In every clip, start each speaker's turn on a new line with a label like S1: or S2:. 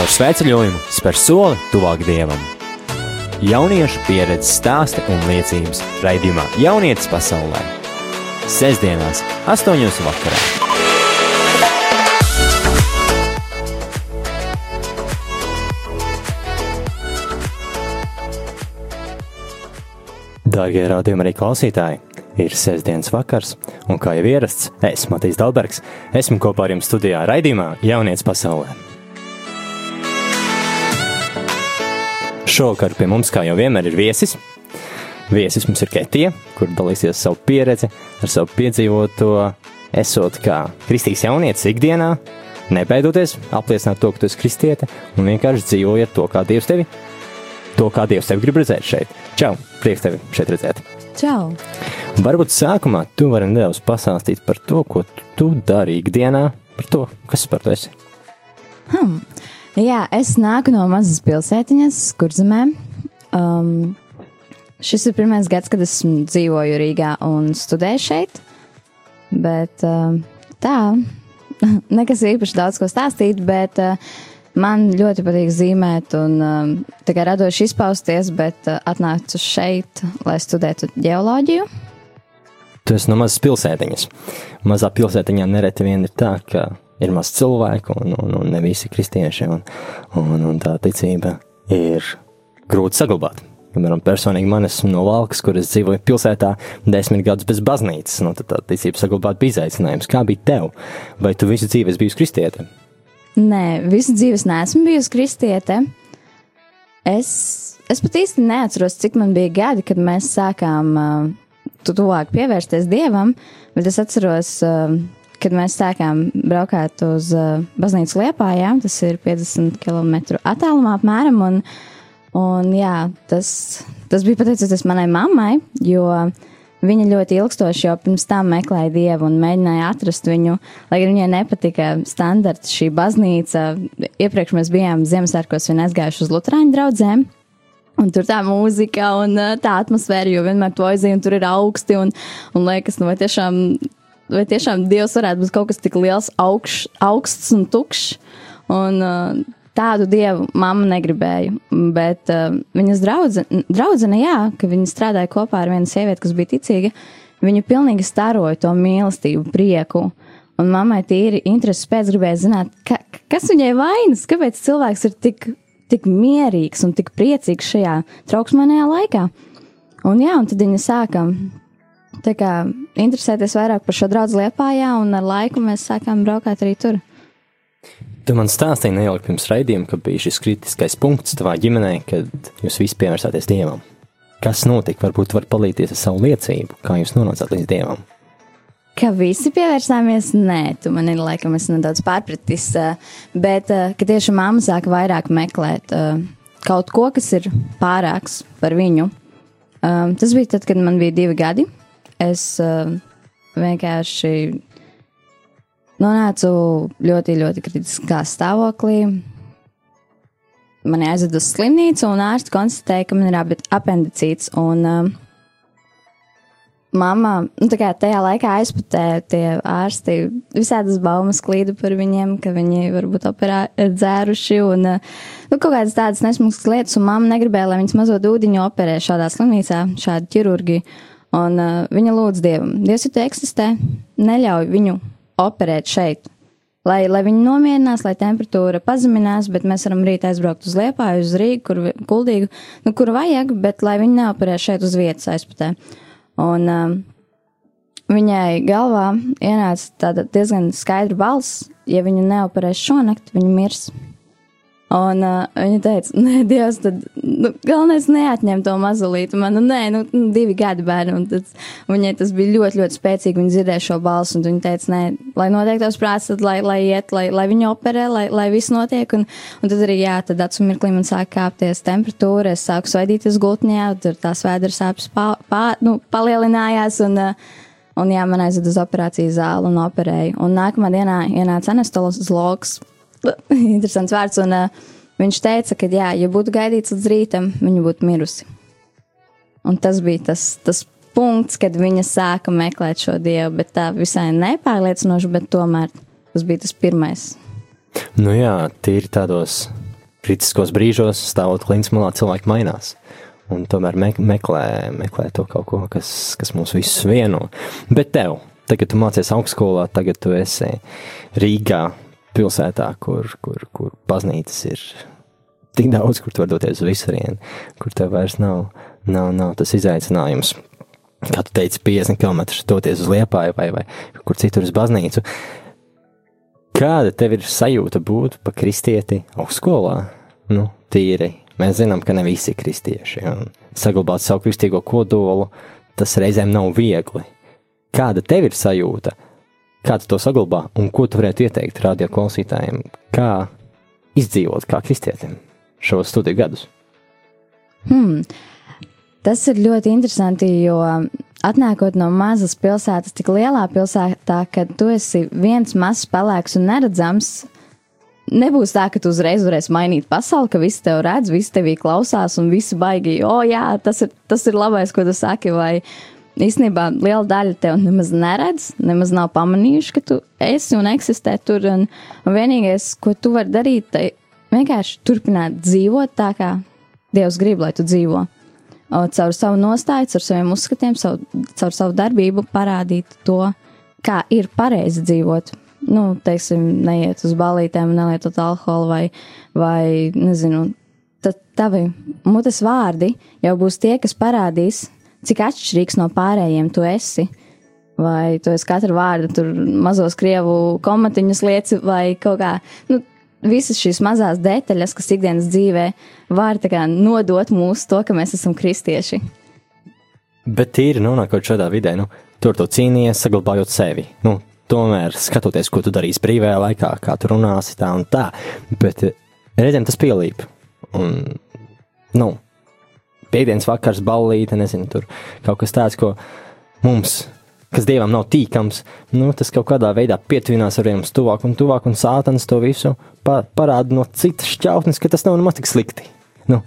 S1: Caur sveceļojumu spēr soli tuvāk dievam. Jauniešu pieredzes stāsti un liecības raidījumā Jaunietis pasaulē. Sesdienās, 8. vakarā. Dārgie rādījumi arī klausītāji, ir sestdienas vakars, un kā jau ierasts, es, Matīs Dalbergs, esmu kopā ar jums studijā raidījumā Jaunietis pasaulē. Šovakar pie mums, kā jau vienmēr, ir viesis. Viesis mums ir Ketija, kur dalīsies savu pieredzi, ar savu piedzīvoto, esot kā kristīgs jaunietis ikdienā, nebeidoties apliecināt to, ka tu esi kristiete un vienkārši dzīvojot to, kā Dievs tevi, to, kā Dievs tevi grib redzēt šeit. Čau! Prieks tevi šeit redzēt!
S2: Čau!
S1: Varbūt sākumā tu vari nedaudz pastāstīt par to, ko tu dari ikdienā, par to, kas par to esi.
S2: Hmm. Jā, es nāku no mazas pilsētiņas, kurzemē. Um, šis ir pirmais gads, kad es dzīvoju Rīgā un studēju šeit. Bet uh, tā, nekas īpaši daudz ko stāstīt, bet uh, man ļoti patīk zīmēt un uh, tikai radoši izpausties, bet uh, atnācu šeit, lai studētu geoloģiju.
S1: Tu esi no mazas pilsētiņas. Mazā pilsētiņā nereti vien ir tā, ka ir maz cilvēku, un, un, un ne visi kristieši, un, un, un tā ticība ir grūti saglabāt. Piemēram, personīgi man esmu no Valkas, kur es dzīvoju pilsētā desmit gadus bez baznīcas. Nu, tad tā ticība saglabāt bija izaicinājums. Kā bija tev? Vai tu visu dzīvi esi bijusi kristiete?
S2: Nē, visu dzīvi neesmu bijusi kristiete. Es, es pat īsti neatceros, cik man bija gadi, kad mēs sākām uh, tuvāk pievērsties Dievam, bet es atceros, uh, kad mēs sākām braukāt uz uh, baznīcu Liepājā, tas ir 50 km attālumā apmēram, un, un jā, tas, tas bija pateicoties manai mammai, jo viņa ļoti ilgstoši jau pirms tam meklēja Dievu un mēģināja atrast viņu, lai gan viņai nepatika standarts šī baznīca. Iepriekš mēs bijām Ziemassvētkos un aizgājuši uz Lutāņu draugiem. Un tur tā mūzika un tā atmosfēra, jo vienmēr to aizjūta, un tur ir augsti. Un, un liekas, nu, vai tiešām vai tiešām Dievs varētu būt kaut kas tik liels, augš, augsts un tukšs. Un, uh, tādu dievu mamma negribēja. Bet uh, viņas draudzene, draudzene, jā, ka viņa strādāja kopā ar vienu sievieti, kas bija ticīga, viņa pilnīgi staroja to mīlestību, prieku. Un mammai tīri intereses pēc gribēja zināt, ka, kas viņai vainas, kāpēc cilvēks ir tik, tik mierīgs un tik priecīgs šajā trauksmainajā laikā. Un jā, un tad viņa sāka tā kā interesēties vairāk par šo draugu liepājā, un ar laiku mēs sākām braukāt arī tur.
S1: Tu man stāstīji neilgi pirms raidījuma, ka bija šis kritiskais punkts tavā ģimenē, kad jūs visi pievērsāties dievam. Kas notika? Varbūt var palīdzēt ar savu liecību, kā jūs nonācāt līdz dievam.
S2: Ka visi pievērsāmies, nē, tu man ir laikam, es nedaudz pārpratis, bet ka tieši mamma sāka vairāk meklēt kaut ko, kas ir pārāks par viņu. Tas bija tad, kad man bija divi gadi es uh, vienkārši nonācu ļoti, ļoti kritiskā stāvoklī. Mani aizveda uz slimnīcu, un ārsts konstatēja, ka man ir apendicīts. Un, uh, Mama, nu, tā kā tajā laikā aizputēja tie ārsti, visādas baumas klīda par viņiem, ka viņi varbūt operā dzēruši un, nu, kaut kādas tādas nesmugas lietas, un mamma negribēja, lai viņas mazo dūdiņu operē šādā slimnīcā, šādi ķirurgi. Uh, Un uh, viņa lūdz Dievam, Dievs, ja tu eksistē, neļauj viņu operēt šeit. Lai, lai viņi nomierinās, lai temperatūra pazeminās, bet mēs varam rīt aizbraukt uz Liepāju, uz Rīgu, kur kuldīgu, nu, kur vajag, bet lai viņi neoperē šeit uz vietas aizputē. Un uh, viņai galvā ienāca tāda diezgan skaidra balss, ja viņu neoperēs šonakt, viņa mirs. Un uh, viņa teica, nē, Dievs, tad nu, galvenais neatņem to mazulīti. Man, nu, nē, nu, nu, divi gadi bērni. Un tad viņai tas bija ļoti, ļoti spēcīgi. Viņa dzirdēja šo balsu, un viņa teica, nē, lai notiek tavs prāts, tad lai, lai iet, lai, lai viņa operē, lai, lai viss notiek. Un, un tad arī, jā, tad acu mirklī man sāk kāpties temperatūra, es sāku svaidīties gultņā, tur tās vēdra sāpes pā, pā, nu, palielinājās. Un, uh, Un jā, man aizveda uz operācijas zāli un operēju. Un nākamā dienā ienāca anestezologs interesants vārds. Un, uh, viņš teica, ka, jā, ja būtu gaidīts līdz rītam, viņa būtu mirusi. Un tas bija tas, tas punkts, kad viņa sāka meklēt šo dievu, bet tā visai nepārliecinoši, bet tomēr tas bija tas pirmais.
S1: Nu jā, tīri tādos kritiskos brīžos, stāvot klints malā, cilvēki mainās. Un tomēr me meklē, meklē to kaut ko, kas, kas mūs visus vieno. Bet tev, tagad tu mācies augstskolā, tagad tu esi Rīgā, pilsētā, kur, kur, kur baznīcas ir tik daudz, kur tu vari doties uz visurienu, kur tev vairs nav, nav, nav tas izaicinājums. Kā tu teici, 50 km doties uz Liepāju vai, vai kur citur uz baznīcu. Kāda tev ir sajūta būt pa kristieti augstskolā? Nu, tīri. Mēs zinām, ka ne visi ir kristieši. Saglabāt savu kristīgo kodolu, tas reizēm nav viegli. Kāda tev ir sajūta? Kā tu to saglabā un ko tu varētu ieteikt radio klausītājiem? Kā izdzīvot kā kristietim šos studiju gadus?
S2: Hmm. Tas ir ļoti interesanti, jo atnākot no mazas pilsētas, tik lielā pilsētā, kad tu esi viens mazs pelēks un neredzams, nebūs tā, ka tu uzreiz varēsi mainīt pasauli, ka visi tevi redz, visi tevī klausās un visi baigi, o oh, jā, tas ir, tas ir labais, ko tu saki, vai īstenībā liela daļa tev nemaz neredz, nemaz nav pamanījuši, ka tu esi un eksistē tur, un, un vienīgais, ko tu vari darīt, tai vienkārši turpināt dzīvot tā, kā Dievs grib, lai tu dzīvo caur savu nostāju, caur saviem uzskatiem, savu, caur savu darbību parādīt to, kā ir pareizi dzīvot. Nu, teiksim, neiet uz balītēm, nelietot alkoholu vai, vai nezinu, tad tavi mutes vārdi jau būs tie, kas parādīs, cik atšķirīgs no pārējiem tu esi. Vai tu esi katru vārdu, tur mazos krievu komatiņus lieci vai kaut kā. Nu, visas šīs mazās detaļas, kas ikdienas dzīvē var kā, nodot mūsu to, ka mēs esam kristieši.
S1: Bet tīri nonākot šādā vidē, nu, tur tu cīnījies, saglabājot sevi. Nu, tomēr skatoties, ko tu darīsi brīvajā laikā, kā tu runāsi tā un tā. Bet reizēm tas pielīp. Un, nu, piekdienas vakars, ballīte, nezinu, tur kaut kas tāds, ko mums kas dievam nav tīkams, nu, tas kaut kādā veidā pietuvinās ar jums tuvāk un tuvāk, un sātans to visu pa, parāda no citas šķautnes, ka tas nav nemaz tik slikti. Nu,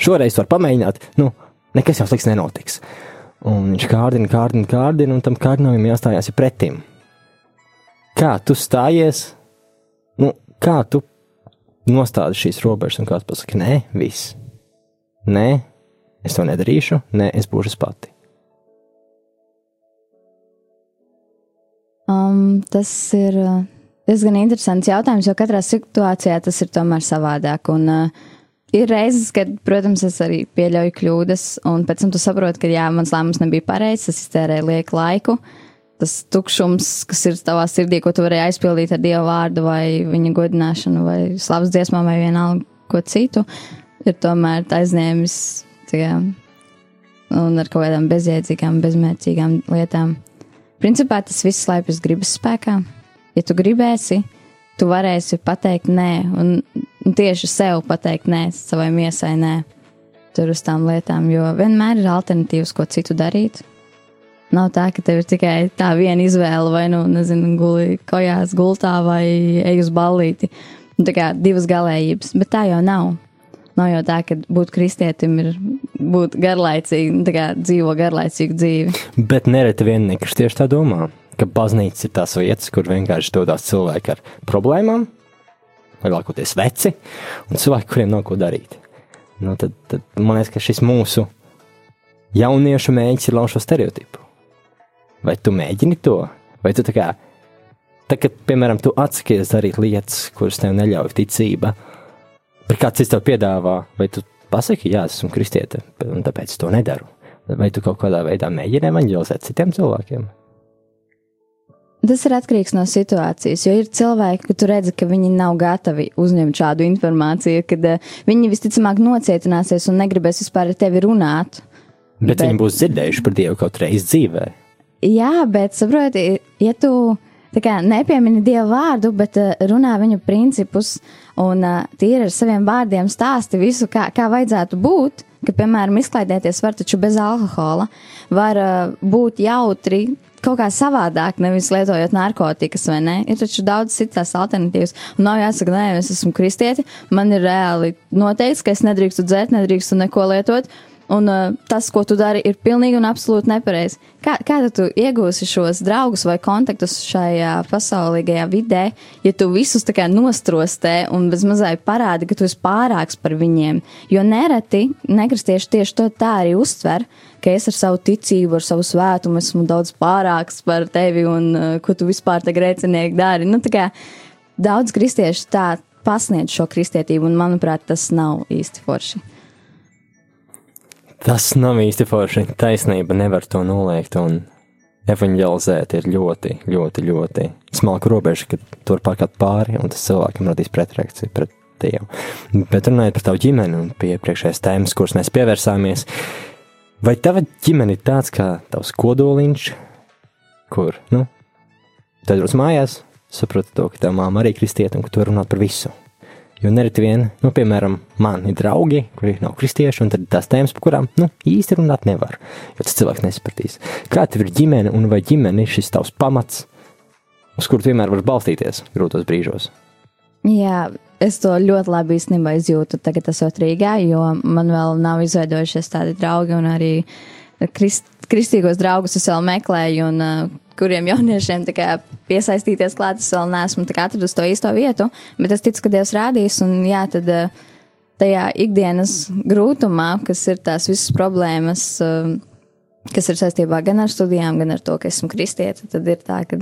S1: šoreiz var pamēģināt, nu, nekas jau slikts nenotiks. Un viņš kārdina, kārdina, kārdina, un tam kārdinājumam jāstājās pretim. Kā tu stājies, nu, kā tu nostādi šīs robežas, un kāds pasaka, nē, viss. Nē, es to nedarīšu, nē, es būšu pati.
S2: Um, tas ir uh, diezgan interesants jautājums, jo katrā situācijā tas ir tomēr savādāk. Un, uh, ir reizes, kad, protams, es arī pieļauju kļūdas, un pēc tam tu saproti, ka jā, mans lēmums nebija pareizs, es iztērēju lieku laiku. Tas tukšums, kas ir tavā sirdī, ko tu vari aizpildīt ar dievu vārdu, vai viņa godināšanu, vai slavas dziesmām, vai vienalga ko citu, ir tomēr aizņēmis jā, un ar kaut kādām bezjēdzīgām, bezmērķīgām lietām. Principā tas viss slēpjas gribas spēkā. Ja tu gribēsi, tu varēsi pateikt nē, un, un tieši sev pateikt nē, savai miesai nē, tur uz tām lietām, jo vienmēr ir alternatīvas, ko citu darīt. Nav tā, ka tev ir tikai tā viena izvēle, vai nu, nezinu, guli kojās gultā vai ej uz ballīti. Nu, tā kā divas galējības, bet tā jau nav. Nav jau tā, ka būt kristietim ir būt garlaicīgi, nu, tā kā dzīvo garlaicīgu dzīvi.
S1: Bet nereti vien nekristieši tā domā, ka baznīca ir tās vietas, kur vienkārši dodas cilvēki ar problēmām, lielākoties veci, un cilvēki, kuriem nav ko darīt. Nu, tad, tad man liekas, ka šis mūsu jauniešu mēģinājums ir lauzt šo stereotipu. Vai tu mēģini to, vai tu tā kā, tā, kad, piemēram, tu atsakies darīt lietas, kuras tev neļauj ticība, Bet kāds cits tev piedāvā, vai tu pasaki, jā, esmu kristiete, un tāpēc to nedaru? Vai tu kaut kādā veidā mēģini evanģelizēt citiem cilvēkiem?
S2: Tas ir atkarīgs no situācijas, jo ir cilvēki, ka tu redzi, ka viņi nav gatavi uzņemt šādu informāciju, kad uh, viņi visticamāk nocietināsies un negribēs vispār ar tevi runāt.
S1: Bet, bet viņi būs dzirdējuši par Dievu kaut reizi dzīvē.
S2: Jā, bet saproti, ja tu kā, nepiemini Dievu vārdu, bet uh, runā viņu principus, uh, un uh, tīri ar saviem vārdiem stāsti visu, kā, kā vajadzētu būt, ka, piemēram, izklaidēties var taču bez alkohola, var uh, būt jautri. Kaut kā savādāk, nevis lietojot narkotikas, vai ne? Ir taču daudz citas alternatīvas. Un nav jāsaka, nē, es esmu kristieti, man ir reāli noteikts, ka es nedrīkstu dzert, nedrīkstu neko lietot. Un uh, tas, ko tu dari, ir pilnīgi un absolūti nepareizi. Kā, kā tu iegūsi šos draugus vai kontaktus šajā pasaulīgajā vidē, ja tu visus tā kā nostrostē un bez mazai parādi, ka tu esi pārāks par viņiem? Jo nereti nekristieši tieši to tā arī uztver, ka es ar savu ticību, ar savu svētumu esmu daudz pārāks par tevi un uh, ko tu vispār te grēcinieki dari. Nu, tā kā daudz kristiešu tā pasniedz šo kristietību, un manuprāt, tas nav īsti forši.
S1: Tas nav īsti forši. Taisnība nevar to noliegt, un evanģelizēt ir ļoti, ļoti, ļoti smalka robeža, ka tur pārkāpt pāri, un tas cilvēkam radīs pretreakciju pret Dievu. Bet runājot par tavu ģimeni un iepriekšējās tēmas, kuras mēs pievērsāmies, vai tava ģimene ir tāds kā tavs kodoliņš, kur, nu, tad uz mājās sapratu to, ka tā māma arī kristieta un ka tu runāt par visu. Jo nereti vien, nu, piemēram, man ir draugi, kuri nav kristieši, un tās tēmas, par kurām, nu, īsti runāt nevar, jo tas cilvēks nesapratīs. Kā tev ir ģimene, un vai ģimene ir šis tavs pamats, uz kuru vienmēr var balstīties grūtos brīžos?
S2: Jā, es to ļoti labi īstenībā izjūtu tagad, esot Rīgā, jo man vēl nav izveidojušies tādi draugi, un arī krist, kristīgos draugus es vēl meklēju, un uh, kuriem jauniešiem kā, piesaistīties klāt. Es vēl neesmu atradusi to īsto vietu, bet es ticu, ka Dievs rādīs. Un, jā, tad, eh, tajā ikdienas grūtumā, kas ir tās visas problēmas, eh, kas ir saistībā gan ar studijām, gan ar to, ka esmu kristieti, tad ir tā, ka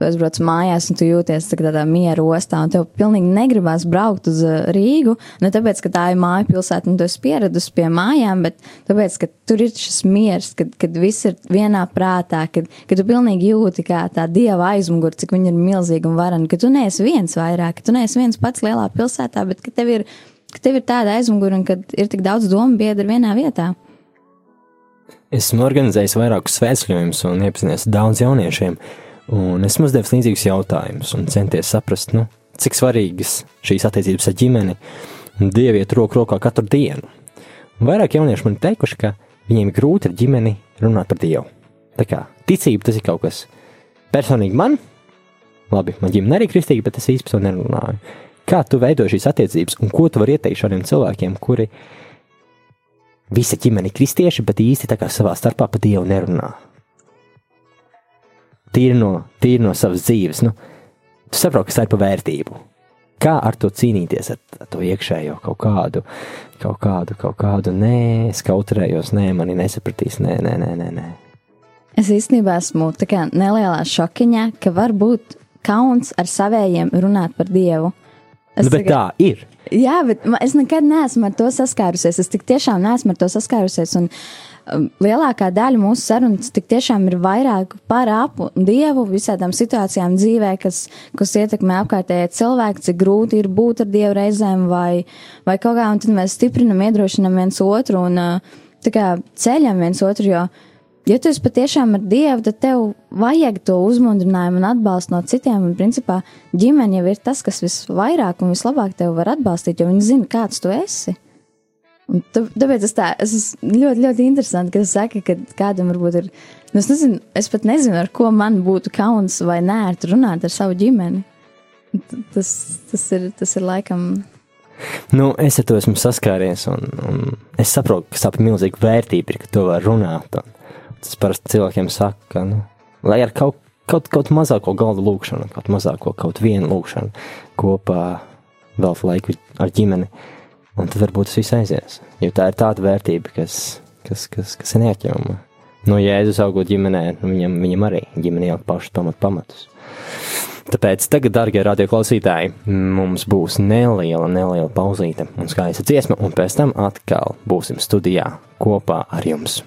S2: tu aizbrauc mājās un tu jūties tā tādā miera ostā, un tev pilnīgi negribās braukt uz uh, Rīgu. Ne tāpēc, ka tā ir māja pilsēta un tu esi pieradusi pie mājām, bet tāpēc, ka tur ir šis miers, kad, kad viss ir vienā prātā, kad, kad tu pilnīgi jūti kā tā dieva aizmugure, cik viņa ir milzīga un varena, ka tu neesi viens vairāk, ka tu neesi viens pats lielā pilsētā, bet ka tev ir, ka tev ir tāda aizmugure un ka ir tik daudz domu biedru vienā vietā.
S1: Esmu organizējis vairākus svētceļojumus un iepazinies daudz jauniešiem. Un esmu uzdevis līdzīgus jautājumus un centies saprast, nu, cik svarīgas šīs attiecības ar ģimeni un dievu iet roku rokā katru dienu. Vairāk jaunieši man teikuši, ka viņiem grūti ar ģimeni runāt par dievu. Tā kā ticība tas ir kaut kas personīgi man, labi, man ģimene arī kristīga, bet es īsti par to nerunāju. Kā tu veido šīs attiecības un ko tu vari ieteikt šādiem cilvēkiem, kuri visa ģimene ir kristieši, bet īsti tā kā savā starpā par dievu nerunā? Tīri no, tīri no savas dzīves. Nu, tu saproti, kas tā ir pa vērtību. Kā ar to cīnīties, ar, ar to iekšējo kaut kādu, kaut kādu, kaut kādu, nē, es kautrējos, nē, mani nesapratīs, nē, nē, nē, nē. nē.
S2: Es īstenībā esmu tā kā nelielā šokiņā, ka var būt kauns ar savējiem runāt par Dievu.
S1: Es nu, bet tagad, tā ir.
S2: Jā, bet es nekad neesmu ar to saskārusies. Es tik tiešām neesmu ar to saskārusies. Un, uh, lielākā daļa mūsu sarunas tik tiešām ir vairāk par apu dievu, visādām situācijām dzīvē, kas, kas ietekmē apkārtējie cilvēki, cik grūti ir būt ar dievu reizēm vai, vai kaut kā, un tad mēs stiprinam, iedrošinam viens otru un uh, tā kā ceļam viens otru, jo, ja tu esi patiešām ar dievu, tad tev vajag to uzmundrinājumu un atbalstu no citiem, un principā ģimene jau ir tas, kas visvairāk un vislabāk tev var atbalstīt, jo viņi zina, kāds tu esi. Un tāpēc es tā, es ļoti, ļoti interesanti, ka tu saki, ka kādam varbūt ir, nu es nezinu, es pat nezinu, ar ko man būtu kauns vai nērti runāt ar savu ģimeni. Tas, tas, ir, tas ir laikam.
S1: Nu, es ar to esmu saskāries, un, un es saprotu, ka ir milzīga vērtība, ka to var runāt. Tas parasti cilvēkiem saka, ka, nu, lai ar kaut, kaut, kaut mazāko galdu lūkšanu, kaut mazāko, kaut vienu lūkšanu kopā vēl laiku ar ģimeni un tad varbūt tas viss aizies. Jo tā ir tāda vērtība, kas, kas, kas, kas ir neatņemama. No Jēzus augot ģimenē, nu viņam, viņam arī ģimene jau pašus pamat pamatus. Tāpēc tagad, darbie radioklausītāji, mums būs neliela, neliela pauzīte un skaista dziesma, un pēc tam atkal būsim studijā kopā ar jums.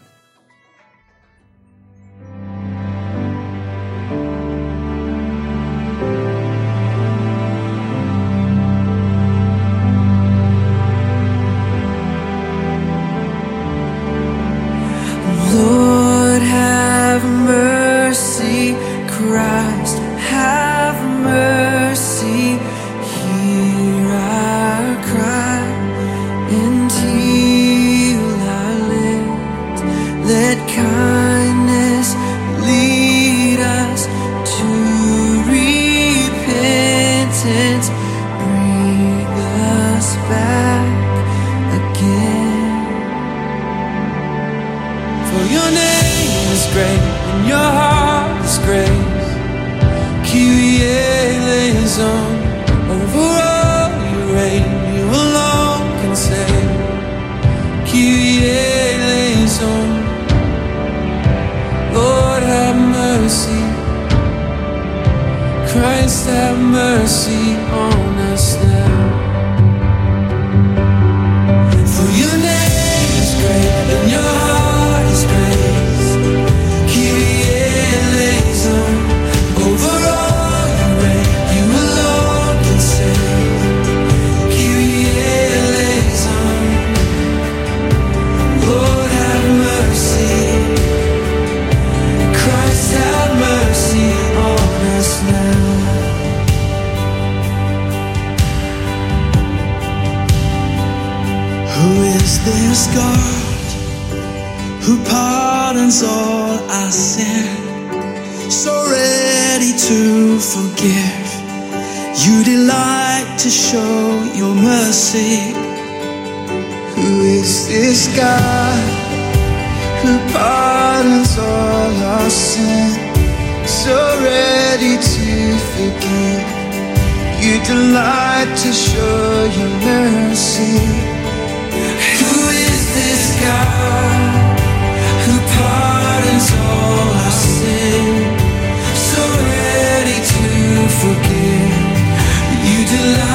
S3: great and your heart is grace. Kyrie eleison, over all you reign, you alone can save. Kyrie eleison, Lord have mercy. Christ have mercy on us now. To show your mercy. Who is this God who pardons all our sin? So ready to forgive. You delight to show your mercy. Who is this God who pardons all our sin? So ready to forgive. You delight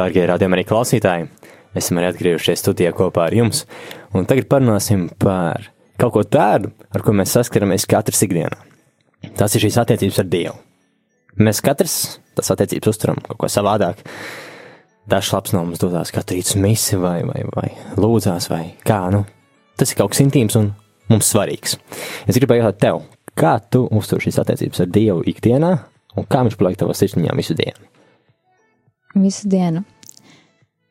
S1: Dārgie arī klausītāji, esam arī atgriežušies studijā kopā ar jums, un tagad parunāsim par kaut ko tādu, ar ko mēs saskaramies katrs ikdienā. Tas ir šīs attiecības ar Dievu. Mēs katrs tas attiecības uztveram kaut ko savādāk. Dažs labs no mums dodas katru rītu misi vai, vai, vai lūdzās vai kā, nu, tas ir kaut kas intīms un mums svarīgs. Es gribēju jautāt tev, kā tu uztver šīs attiecības ar Dievu ikdienā un kā viņš paliek tavā sirsniņā visu dienu?
S2: Visu dienu.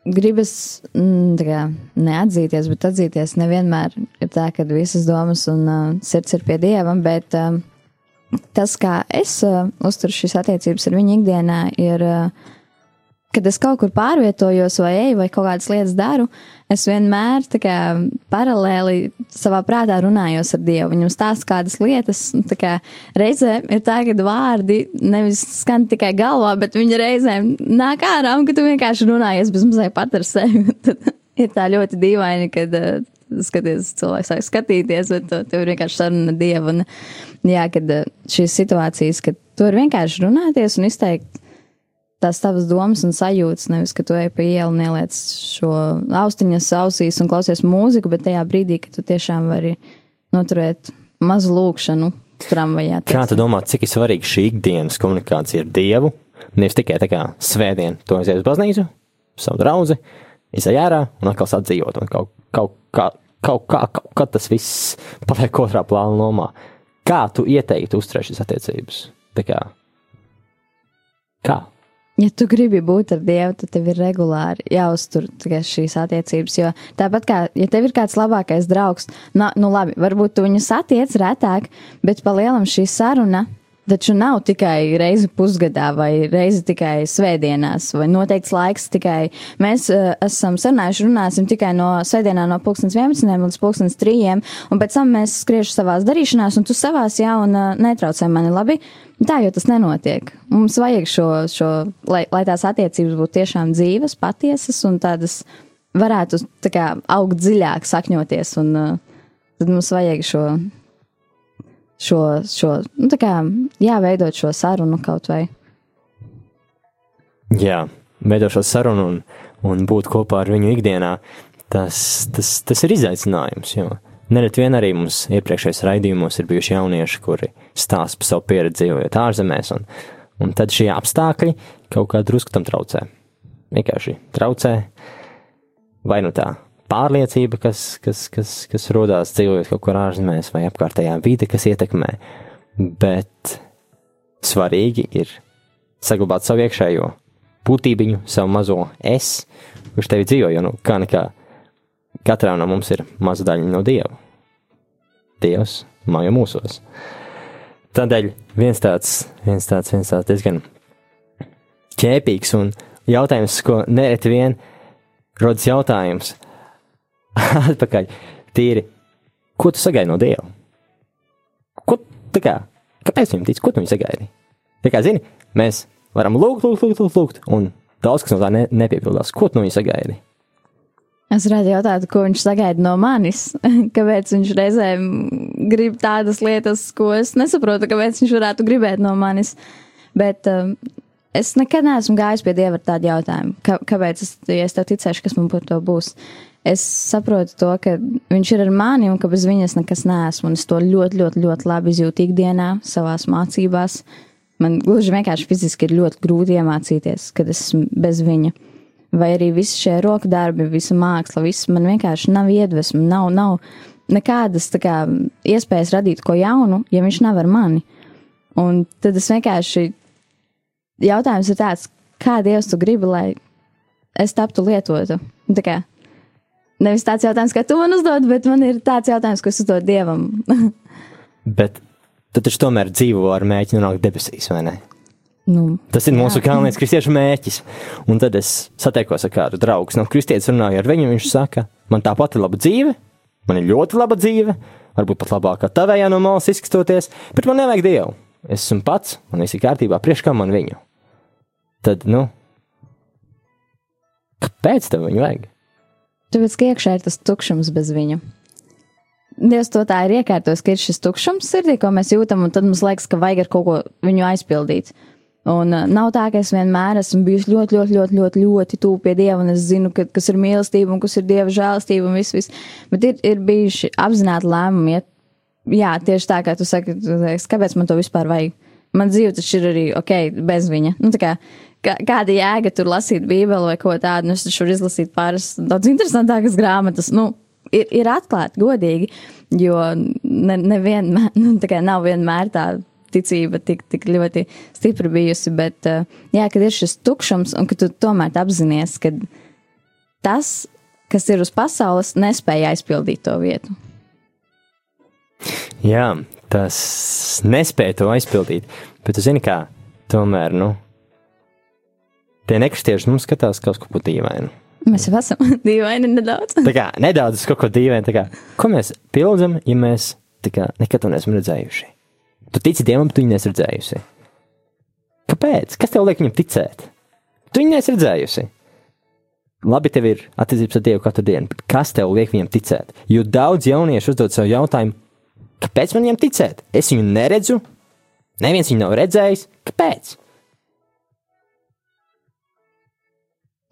S2: Gribas mm, kā, neatzīties, bet atzīties nevienmēr ir tā, ka visas domas un uh, sirds ir pie dieva, bet uh, tas, kā es uh, uzturu šīs attiecības ar viņu ikdienā, ir, uh, kad es kaut kur pārvietojos vai eju vai kaut kādas lietas daru, es vienmēr kā paralēli savā prātā runājos ar Dievu. Viņam stāsta kādas lietas, un kā reizē ir tā, ka vārdi nevis skan tikai galvā, bet viņi reizēm nāk ārā, un ka tu vienkārši runājies bez mazliet pat ar sevi. Tad ir tā ļoti dīvaini, kad uh, skaties, cilvēks sāk skatīties, bet uh, tev ir vienkārši saruna ar Dievu. Un, jā, kad uh, šīs situācijas, kad tu vari vienkārši runāties un izteikt tās tavas domas un sajūtas, nevis, ka tu ej pa ielu un ieliec šo austiņas ausīs un klausies mūziku, bet tajā brīdī, kad tu tiešām vari noturēt mazu lūkšanu tramvajā.
S1: Kā tu domā, cik ir svarīga šī ikdienas komunikācija ar Dievu? Nevis tikai tā kā svētdien, to aiziet uz baznīcu, savu draugu, izai ārā un atkal sāk dzīvot. Un kaut, kaut, kā, kaut kā, kaut kā tas viss paliek otrā plāna lomā. Kā tu ieteiktu uzturēt šīs attiecības? Tā kā, kā?
S2: Ja tu gribi būt ar Dievu, tad tev ir regulāri jāuztur šīs attiecības. Jo tāpat kā, ja tev ir kāds labākais draugs, nu, nu labi, varbūt tu viņu satiec retāk, bet pa lielam šī saruna taču nav tikai reizi pusgadā vai reizi tikai svētdienās vai noteikts laiks tikai. Mēs uh, esam sarunājuši, runāsim tikai no svētdienā no pulkstens 11 līdz pulkstens 3, un pēc tam mēs skriešu savās darīšanās, un tu savās jā, un uh, netraucē mani labi. Tā jau tas nenotiek. Mums vajag šo, šo lai, lai tās attiecības būtu tiešām dzīves, patiesas un tādas varētu tā kā augt dziļāk, sakņoties, un uh, tad mums vajag šo, šo, šo nu, tā kā, jā, veidot šo sarunu kaut vai.
S1: Jā, veidot šo sarunu un, un būt kopā ar viņu ikdienā, tas, tas, tas ir izaicinājums, jo nereti vien arī mums iepriekšējos raidījumos ir bijuši jaunieši, kuri stāsta par savu pieredzi dzīvojot ārzemēs, un, un tad šie apstākļi kaut kā drusku tam traucē. Vienkārši traucē, vai nu tā pārliecība, kas, kas, kas, kas rodās dzīvojot kaut kur ārzemēs, vai apkārtējā vide, kas ietekmē, bet svarīgi ir saglabāt savu iekšējo būtībiņu, savu mazo es, kurš tevi dzīvo, jo nu, kā nekā katrā no mums ir maza daļa no Dieva. Dievs mājo mūsos. Tādēļ viens tāds, viens tāds, viens tāds diezgan ķēpīgs un jautājums, ko nereti vien rodas jautājums atpakaļ, tīri, ko tu sagaidi no Dieva? Ko, kā, kāpēc viņam tic, ko tu viņam sagaidi? Tā kā, zini, mēs varam lūgt, lūgt, lūgt, lūgt, lūgt un daudz kas no tā ne, nepiepildās. Ko tu no viņa sagaidi?
S2: Es varētu jautāt, ko viņš sagaida no manis. Kāpēc viņš reizēm grib tādas lietas, ko es nesaprotu, kāpēc viņš varētu gribēt no manis. Bet um, es nekad neesmu gājis pie dieva ar tādu jautājumu. Kā, kāpēc es, ja es tev ticēšu, kas man par to būs? Es saprotu to, ka viņš ir ar mani un ka bez viņas nekas neesmu. Es to ļoti, ļoti, ļoti labi izjūtu ikdienā, savās mācībās. Man gluži vienkārši fiziski ir ļoti grūti iemācīties, kad esmu bez viņa vai arī visi šie roku darbi, visa māksla, viss man vienkārši nav iedvesma, nav, nav nekādas kā, iespējas radīt ko jaunu, ja viņš nav ar mani. Un tad es vienkārši jautājums ir tāds, kā Dievs tu gribi, lai es taptu lietotu? Tā kā nevis tāds jautājums, kā tu man uzdod, bet man ir tāds jautājums, ko es uzdodu Dievam.
S1: bet tu taču tomēr dzīvo ar mēģinu nonākt debesīs, vai ne?
S2: Nu,
S1: Tas ir mūsu galvenais kristiešu mērķis. Un tad es satiekos ar kādu draugu, no kristietes runāju ar viņu. Viņš saka, man tā pati laba dzīve, man ir ļoti laba dzīve, varbūt pat labākā tavējā no malas izskatoties, bet man nevajag dievu. Es esmu pats, man viss ir kārtībā, priekš kā man viņu. Tad, nu, kāpēc tev viņu vajag?
S2: Tāpēc, ka iekšā ir tas tukšums bez viņa. Dievs to tā ir iekārtojis, ka ir šis tukšums sirdī, ko mēs jūtam, un tad mums liekas, ka vajag ar kaut ko viņu aizpildīt. Un uh, nav tā, ka es vienmēr esmu bijusi ļoti, ļoti, ļoti, ļoti, ļoti tuvu pie Dieva, un es zinu, ka, kas ir mīlestība un kas ir Dieva žēlastība un viss, viss. Bet ir, ir bijuši apzināti lēmumi, ja, jā, tieši tā, kā tu saki, kāpēc man to vispār vajag. Man dzīve taču ir arī ok, bez viņa. Nu, kā, kā, kāda jēga tur lasīt Bībeli vai ko tādu, nu es taču varu izlasīt pāris daudz interesantākas grāmatas. Nu, ir, ir atklāti, godīgi, jo nevienmēr, ne nu, tā nav vienmēr tā ticība tik, tik ļoti stipra bijusi, bet uh, jā, kad ir šis tukšums un ka tu tomēr apzinājies, ka tas, kas ir uz pasaules, nespēja aizpildīt to vietu.
S1: Jā, tas nespēja to aizpildīt, bet tu zini, kā tomēr, nu, tie nekristieši mums skatās kaut ko dīvainu.
S2: Mēs jau esam dīvaini nedaudz.
S1: tā kā nedaudz kaut ko dīvainu, kā, ko mēs pildam, ja mēs kā nekad to neesam redzējuši. Tu tici Dievam, bet tu viņu nesi redzējusi. Kāpēc? Kas tev liek viņam ticēt? Tu viņu nesi redzējusi. Labi, tev ir attiecības ar Dievu katru dienu, bet kas tev liek viņam ticēt? Jo daudz jauniešu uzdod sev jautājumu, kāpēc man viņam ticēt? Es viņu neredzu, neviens viņu nav redzējis. Kāpēc?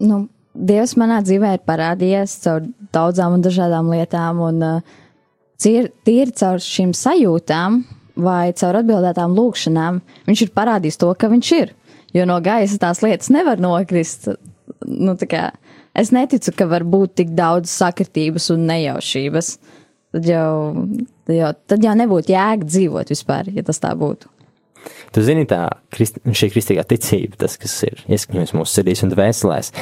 S2: Nu, Dievs manā dzīvē ir parādījies caur daudzām un dažādām lietām, un uh, tīri caur šīm sajūtām, vai caur atbildētām lūkšanām viņš ir parādījis to, ka viņš ir. Jo no gaisa tās lietas nevar nokrist. Nu, kā, es neticu, ka var būt tik daudz sakritības un nejaušības. Tad jau, tad jau, tad jau nebūtu jēga dzīvot vispār, ja tas tā būtu.
S1: Tu zini, tā krist, šī kristīgā ticība, tas, kas ir ieskņots mūsu sirdīs un dvēselēs,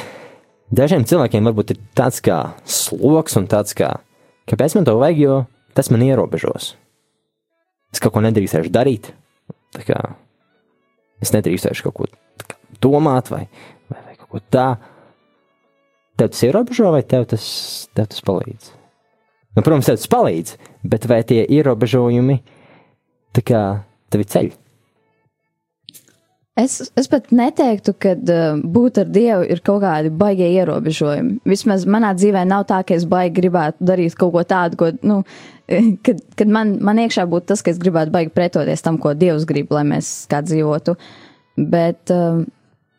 S1: dažiem cilvēkiem varbūt ir tāds kā sloks un tāds kā, kāpēc man to vajag, jo tas man ierobežos es kaut ko nedrīkstēšu darīt. Kā, es nedrīkstēšu kaut ko kā, domāt vai, vai, vai kaut ko tādu. Tev tas ierobežo vai tev tas, tev tas palīdz? Nu, protams, tev tas palīdz, bet vai tie ierobežojumi tā kā tevi ceļ?
S2: Es, es pat neteiktu, ka uh, būt ar Dievu ir kaut kādi baigie ierobežojumi. Vismaz manā dzīvē nav tā, ka es baigi gribētu darīt kaut ko tādu, ko, nu, kad, kad man, man iekšā būtu tas, ka es gribētu baigi pretoties tam, ko Dievs grib, lai mēs kā dzīvotu. Bet uh,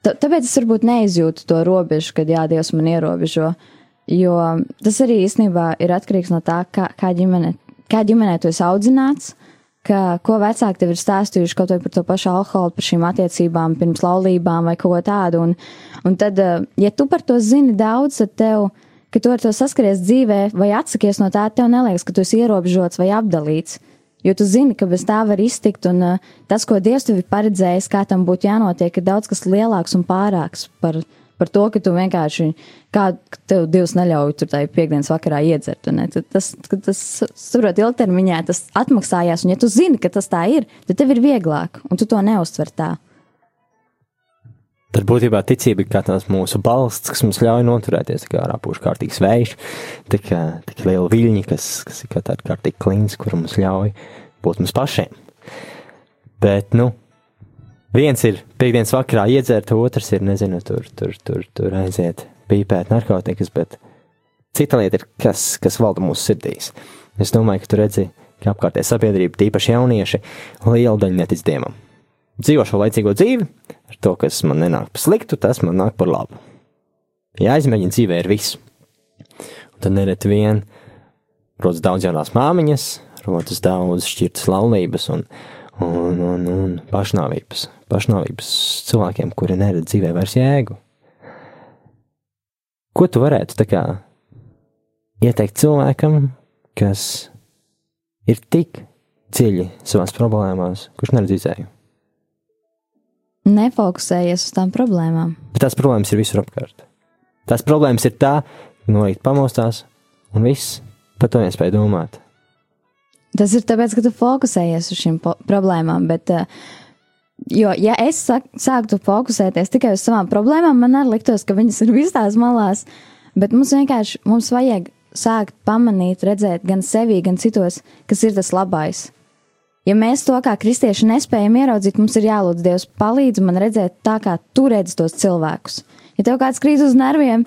S2: tāpēc es varbūt neizjūtu to robežu, kad jā, Dievs man ierobežo. Jo tas arī īstenībā ir atkarīgs no tā, kā, kā, ģimene, kā ģimenē tu esi audzināts. Uh, ka, ko vecāki tev ir stāstījuši kaut vai par to pašu alkoholu, par šīm attiecībām, pirms laulībām vai kaut ko tādu. Un, un tad, eh, ja tu par to zini daudz, tad tev, ka tu ar to saskaries dzīvē vai atsakies no tā, tev neliekas, ka tu esi ierobežots vai apdalīts. Jo tu zini, ka bez tā var iztikt, un uh, tas, ko Dievs tev ir paredzējis, kā tam būtu jānotiek, ir daudz kas lielāks un pārāks par par to, ka tu vienkārši, kā tev Dievs neļauj tur tai piekdienas vakarā iedzert. Ne? Tas, tas, saprot, ilgtermiņā tas atmaksājās, un ja tu zini, ka tas tā ir, tad tev ir vieglāk, un tu to neuztver tā.
S1: Tad būtībā ticība ir kā tās mūsu balsts, kas mums ļauj noturēties, kā ārpus kārtīgs vējš, tik, tik liela viļņa, kas, kas ir kā tāda kārtīga klīns, kur mums ļauj būt mums pašiem. Bet, nu, viens ir piekdienas vakarā iedzert, otrs ir, nezinu, tur, tur, tur, tur aiziet, pīpēt narkotikas, bet cita lieta ir, kas, kas valda mūsu sirdīs. Es domāju, ka tu redzi, ka apkārtējā sabiedrība, tīpaši jaunieši, liela daļa netic dievam. Dzīvo šo laicīgo dzīvi, ar to, kas man nenāk par sliktu, tas man nāk par labu. Jāizmēģina dzīvē ar visu. Un tad nereti vien rodas daudz jaunās māmiņas, rodas daudz šķirtas laulības un, un, un, un pašnāvības pašnāvības cilvēkiem, kuri neredz dzīvē vairs jēgu. Ko tu varētu kā ieteikt cilvēkam, kas ir tik dziļi savās problēmās, kurš neredz izēju?
S2: Nefokusējies uz tām problēmām.
S1: Bet tās problēmas ir visur apkārt. Tās problēmas ir tā, no rīta pamostās, un viss par to nespēja domāt.
S2: Tas ir tāpēc, ka tu fokusējies uz šīm problēmām, bet uh, Jo, ja es sāktu fokusēties tikai uz savām problēmām, man arī liktos, ka viņas ir visās malās. Bet mums vienkārši mums vajag sākt pamanīt, redzēt gan sevi, gan citos, kas ir tas labais. Ja mēs to kā kristieši nespējam ieraudzīt, mums ir jālūdz Dievs palīdz man redzēt tā, kā tu redzi tos cilvēkus. Ja tev kāds krīt uz nerviem,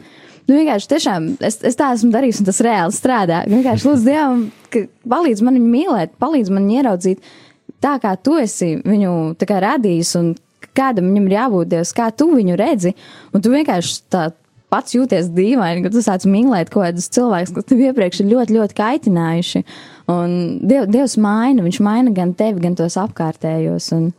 S2: nu vienkārši tiešām es, es tā esmu darījis un tas reāli strādā. Vienkārši lūdzu Dievam, ka palīdz man viņu mīlēt, palīdz man ieraudzīt tā kā tu esi viņu kā, radījis un kādam viņam ir jābūt Dievs, kā tu viņu redzi, un tu vienkārši tā pats jūties dīvaini, ka tu sāc mīlēt kaut kādus cilvēkus, kas tev iepriekš ir ļoti, ļoti kaitinājuši. Un Diev, Dievs maina, viņš maina gan tevi, gan tos apkārtējos. Un,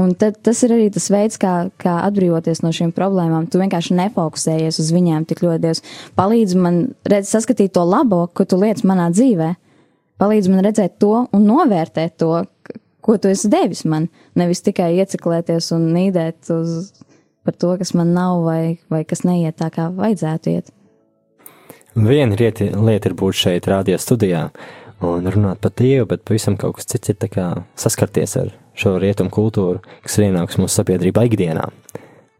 S2: un tad, tas ir arī tas veids, kā, kā atbrīvoties no šīm problēmām. Tu vienkārši nefokusējies uz viņiem tik ļoti. Dievs palīdz man redz, saskatīt to labo, ko tu liec manā dzīvē. Palīdz man redzēt to un novērtēt to, ko tu esi devis man, nevis tikai ieciklēties un nīdēt uz, par to, kas man nav vai, vai kas neiet tā, kā vajadzētu iet.
S1: Viena lieta, lieta ir būt šeit, rādio studijā, un runāt par Dievu, bet pavisam kaut kas cits ir saskarties ar šo rietumu kultūru, kas ir ienākusi mūsu sabiedrībā ikdienā.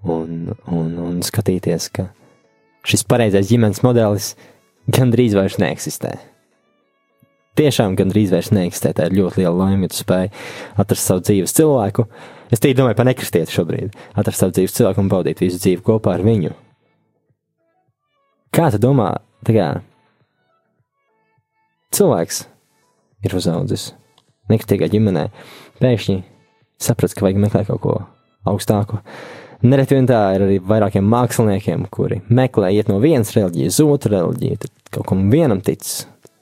S1: Un, un, un skatīties, ka šis pareizais ģimenes modelis gandrīz vairs neeksistē tiešām gandrīz vairs neeksistē. Tā ir ļoti liela laime, ja tu spēj atrast savu dzīves cilvēku. Es tīri domāju par nekristieti šobrīd. Atrast savu dzīves cilvēku un baudīt visu dzīvi kopā ar viņu. Kā tu domā, tā kā cilvēks ir uzaudzis nekritīgā ģimenē, pēkšņi saprats, ka vajag meklēt kaut ko augstāku. Nereti vien tā ir arī vairākiem māksliniekiem, kuri meklē iet no vienas reliģijas uz otru reliģiju, tad kaut kam vienam tic,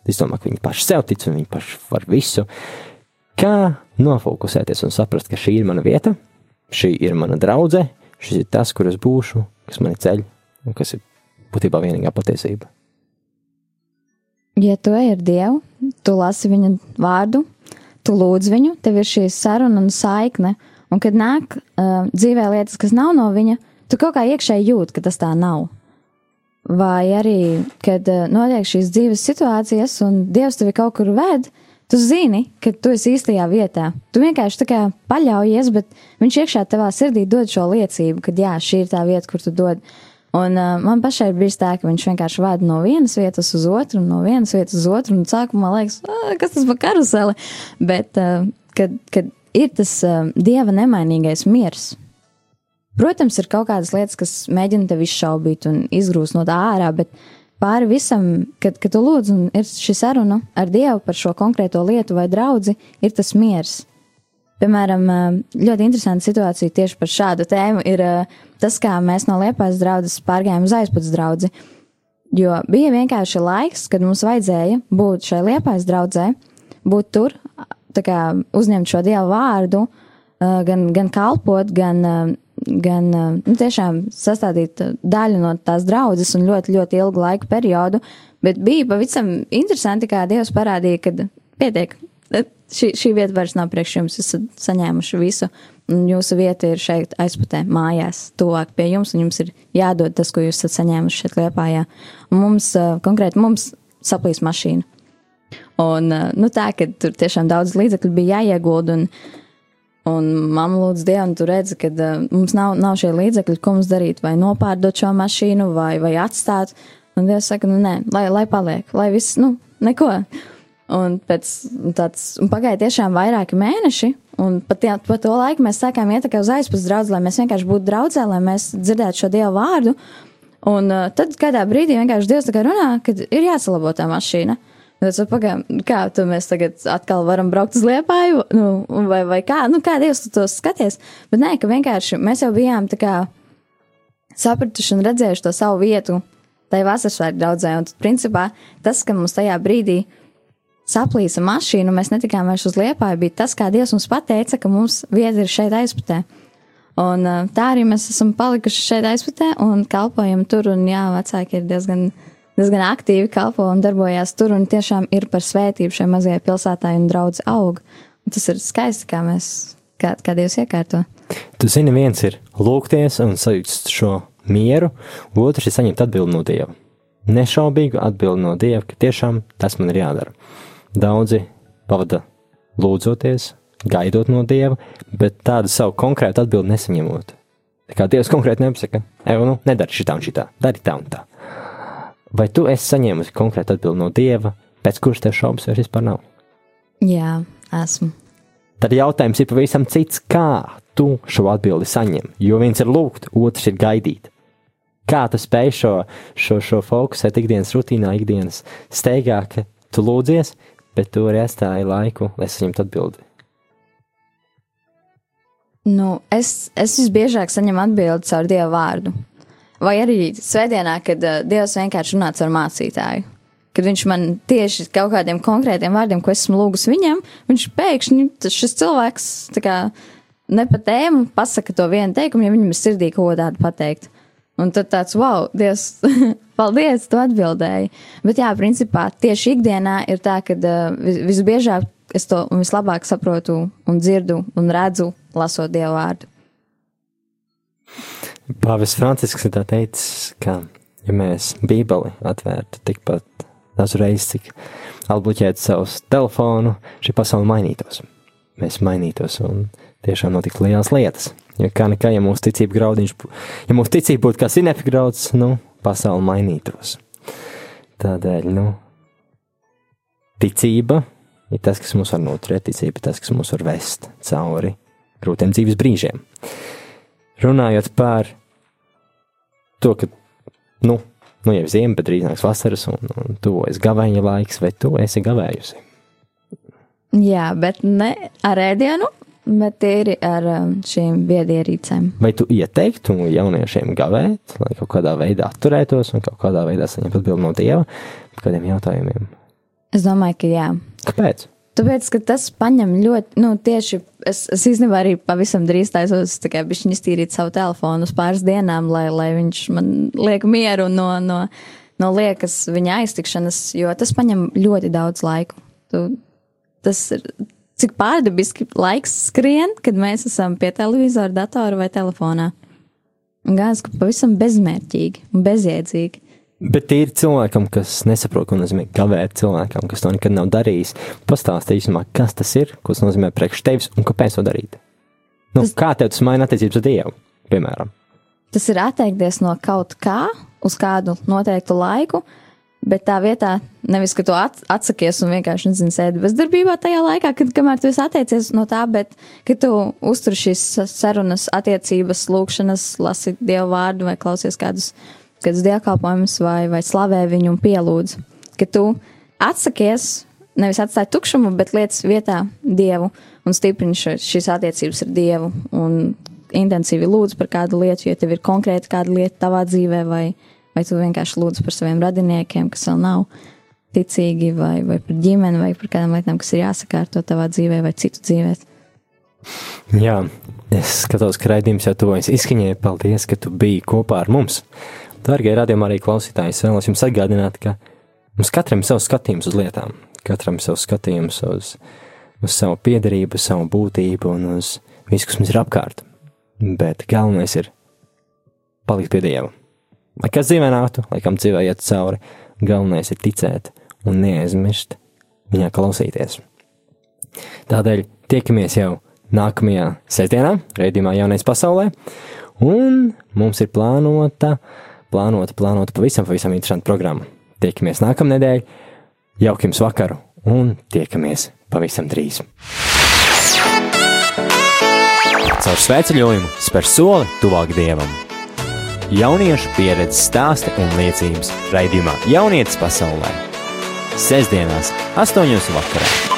S1: Es domāju, ka viņi paši sev tic un viņi paši var visu. Kā nofokusēties un saprast, ka šī ir mana vieta, šī ir mana draudzene, šis ir tas, kur es būšu, kas mani ceļ un kas ir būtībā vienīgā patiesība.
S2: Ja tu ej ar Dievu, tu lasi viņa vārdu, tu lūdz viņu, tev ir šī saruna un saikne, un kad nāk uh, dzīvē lietas, kas nav no viņa, tu kaut kā iekšēji jūt, ka tas tā nav vai arī, kad uh, notiek šīs dzīves situācijas un Dievs tevi kaut kur ved, tu zini, ka tu esi īstajā vietā. Tu vienkārši tā kā paļaujies, bet viņš iekšā tavā sirdī dod šo liecību, ka jā, šī ir tā vieta, kur tu dod. Un uh, man pašai bijis tā, ka viņš vienkārši vada no vienas vietas uz otru, no vienas vietas uz otru, un sākumā liekas, kas tas par karuseli, bet uh, kad, kad ir tas uh, dieva nemainīgais miers, protams, ir kaut kādas lietas, kas mēģina tevi izšaubīt un izgrūst no tā ārā, bet pāri visam, kad, kad tu lūdz un ir šī saruna ar Dievu par šo konkrēto lietu vai draudzi, ir tas miers. Piemēram, ļoti interesanta situācija tieši par šādu tēmu ir tas, kā mēs no Liepājas draudzes pārgājām uz aizpats draudzi. Jo bija vienkārši laiks, kad mums vajadzēja būt šai Liepājas draudzē, būt tur, kā, uzņemt šo Dievu vārdu, gan, gan kalpot, gan gan nu, tiešām sastādīt daļu no tās draudzes un ļoti, ļoti ilgu laiku periodu, bet bija pavisam interesanti, kā Dievs parādīja, ka pietiek, šī, šī vieta vairs nav priekš jums, esat saņēmuši visu, un jūsu vieta ir šeit aizputē mājās, tuvāk pie jums, un jums ir jādod tas, ko jūs esat saņēmuši šeit liepājā. Un mums, konkrēti mums, saplīs mašīna. Un, nu tā, ka tur tiešām daudz līdzekļu bija jāiegulda, un Un mamma lūdz Dievu, tu redzi, ka uh, mums nav, nav šie līdzekļi, ko mums darīt, vai nopārdot šo mašīnu, vai, vai atstāt. Un Dievs saka, nu nē, lai, lai paliek, lai viss, nu, neko. Un pēc tāds, un pagāja tiešām vairāki mēneši, un pat jā, pa to laiku mēs sākām iet uz aizpus draudz, lai mēs vienkārši būtu draudzē, lai mēs dzirdētu šo Dievu vārdu. Un uh, tad kādā brīdī vienkārši Dievs tā kā runā, ka ir jāsalabo tā mašīna. Es pagaidām, kā tu mēs tagad atkal varam braukt uz liepāju, nu, vai, vai kā, nu, kā Dievs tu to skaties, bet nē, ka vienkārši mēs jau bijām tā kā sapratuši un redzējuši to savu vietu tai vasarasvētku draudzē, un tad, principā, tas, ka mums tajā brīdī saplīsa mašīnu, mēs netikām vairs uz liepāju, bija tas, kā Dievs mums pateica, ka mums vieta ir šeit aizputē. Un tā arī mēs esam palikuši šeit aizputē un kalpojam tur, un jā, vecāki ir diezgan diezgan aktīvi kalpo un darbojās tur, un tiešām ir par svētību šai mazajai pilsētai un draudz aug. Un tas ir skaisti, kā mēs, kā, kā Dievs iekārto.
S1: Tu zini, viens ir lūgties un sajust šo mieru, otrs ir saņemt atbildi no Dieva. Nešaubīgu atbildi no Dieva, ka tiešām tas man ir jādara. Daudzi pavada lūdzoties, gaidot no Dieva, bet tādu savu konkrētu atbildi nesaņemot. Tā kā Dievs konkrēti nepasaka, ej, nu, nedari šitā un šitā, dari tā un tā. Vai tu esi saņēmusi konkrētu atbildi no Dieva, pēc kuras tev šaubas vairs vispār nav?
S2: Jā, esmu.
S1: Tad jautājums ir pavisam cits, kā tu šo atbildi saņem. Jo viens ir lūgt, otrs ir gaidīt. Kā tu spēj šo, šo, šo fokusēt ikdienas rutīnā, ikdienas steigā, ka tu lūdzies, bet tu arī atstāji laiku, lai saņemtu atbildi?
S2: Nu, es, es visbiežāk saņemu atbildi caur Dieva vārdu. Vai arī svētdienā, kad uh, Dievs vienkārši runā ar mācītāju. Kad viņš man tieši kaut kādiem konkrētiem vārdiem, ko esmu lūgus viņam, viņš pēkšņi, šis cilvēks, kā ne pa tēmu, pasaka to vienu teikumu, ja viņam ir sirdī ko tādu pateikt. Un tad tāds, wow, Dievs, paldies, tu atbildēji. Bet jā, principā tieši ikdienā ir tā, ka uh, visbiežāk es to vislabāk saprotu un dzirdu un redzu, lasot Dievu vārdu.
S1: Pāvis Francisks ir teicis, ka, ja mēs Bībeli atvērtu tikpat daudz reizes, cik atbloķētu savus telefonu, šī pasaule mainītos. Mēs mainītos un tiešām notiktu lielas lietas. Jo kā nekā, ja mūsu ticība graudiņš, ja mūsu ticība būtu kā sinepi grauds, nu, pasaule mainītos. Tādēļ, nu, ticība ir tas, kas mūs var noturēt, ticība ir tas, kas mūs var vest cauri grūtiem dzīves brīžiem runājot par to, ka, nu, nu jau ziema, bet drīz nāks vasaras un, un tuvojas gavēņa laiks, vai tu esi gavējusi?
S2: Jā, bet ne ar ēdienu, bet ir ar um, šīm viedierīcēm.
S1: Vai tu ieteiktu jauniešiem gavēt, lai kaut kādā veidā atturētos un kaut kādā veidā saņemtu atbildi no Dieva par kādiem jautājumiem?
S2: Es domāju, ka jā.
S1: Kāpēc?
S2: Tāpēc, ka tas paņem ļoti, nu, tieši es, es īstenībā arī pavisam drīz taisos, tā kā bišķiņ iztīrīt savu telefonu uz pāris dienām, lai, lai viņš man liek mieru no, no, no liekas viņa aiztikšanas, jo tas paņem ļoti daudz laiku. Tu, tas ir, cik pārdabiski laiks skrien, kad mēs esam pie televizora, datora vai telefonā. Gājas, ka pavisam bezmērķīgi un bezjēdzīgi.
S1: Bet ir cilvēkam, kas nesaprot, ko nozīmē kavēt, cilvēkam, kas to nekad nav darījis. Pastāstīt īstenībā, kas tas ir, ko tas nozīmē priekš tevis un kāpēc to darīt. Nu, tas, kā tev tas maina attiecības ar Dievu, piemēram?
S2: Tas ir atteikties no kaut kā uz kādu noteiktu laiku, Bet tā vietā, nevis ka tu at, atsakies un vienkārši nezini, sēdi bezdarbībā tajā laikā, kad kamēr tu esi atteicies no tā, bet ka tu uztur šīs sarunas, attiecības, lūkšanas, lasi dievu vārdu vai klausies kādus, kādus dievkalpojumus vai, vai slavē viņu un pielūdz. Ka tu atsakies, nevis atstāj tukšumu, bet lietas vietā dievu un stiprini šīs attiecības ar dievu un intensīvi lūdz par kādu lietu, ja tev ir konkrēti kāda lieta tavā dzīvē vai vai tu vienkārši lūdz par saviem radiniekiem, kas vēl nav ticīgi, vai, vai par ģimeni, vai par kādām lietām, kas ir jāsakārto tavā dzīvē vai citu dzīvē.
S1: Jā, es skatos, ka raidījums jau tuvojas izskaņai. Paldies, ka tu biji kopā ar mums. Darbie radījumā arī klausītāji, es vēlos jums atgādināt, ka mums katram ir savs skatījums uz lietām, katram ir savs skatījums uz, uz savu piedarību, savu būtību un uz visu, kas mums ir apkārt. Bet galvenais ir palikt pie Dieva. Lai kas dzīvē nāktu, lai kam dzīvē iet cauri, galvenais ir ticēt un neaizmirst viņā klausīties. Tādēļ tiekamies jau nākamajā sestdienā, raidījumā Jaunais pasaulē, un mums ir plānota, plānota, plānota pavisam, pavisam interesanta programma. Tiekamies nākamnedēļ, jaukiem vakaru un tiekamies pavisam drīz.
S4: Caur svētceļojumu spēr soli tuvāk dievam jauniešu pieredzes stāsti un liecības raidījumā Jaunietis pasaulē. Sesdienās, 8.00 vakarā.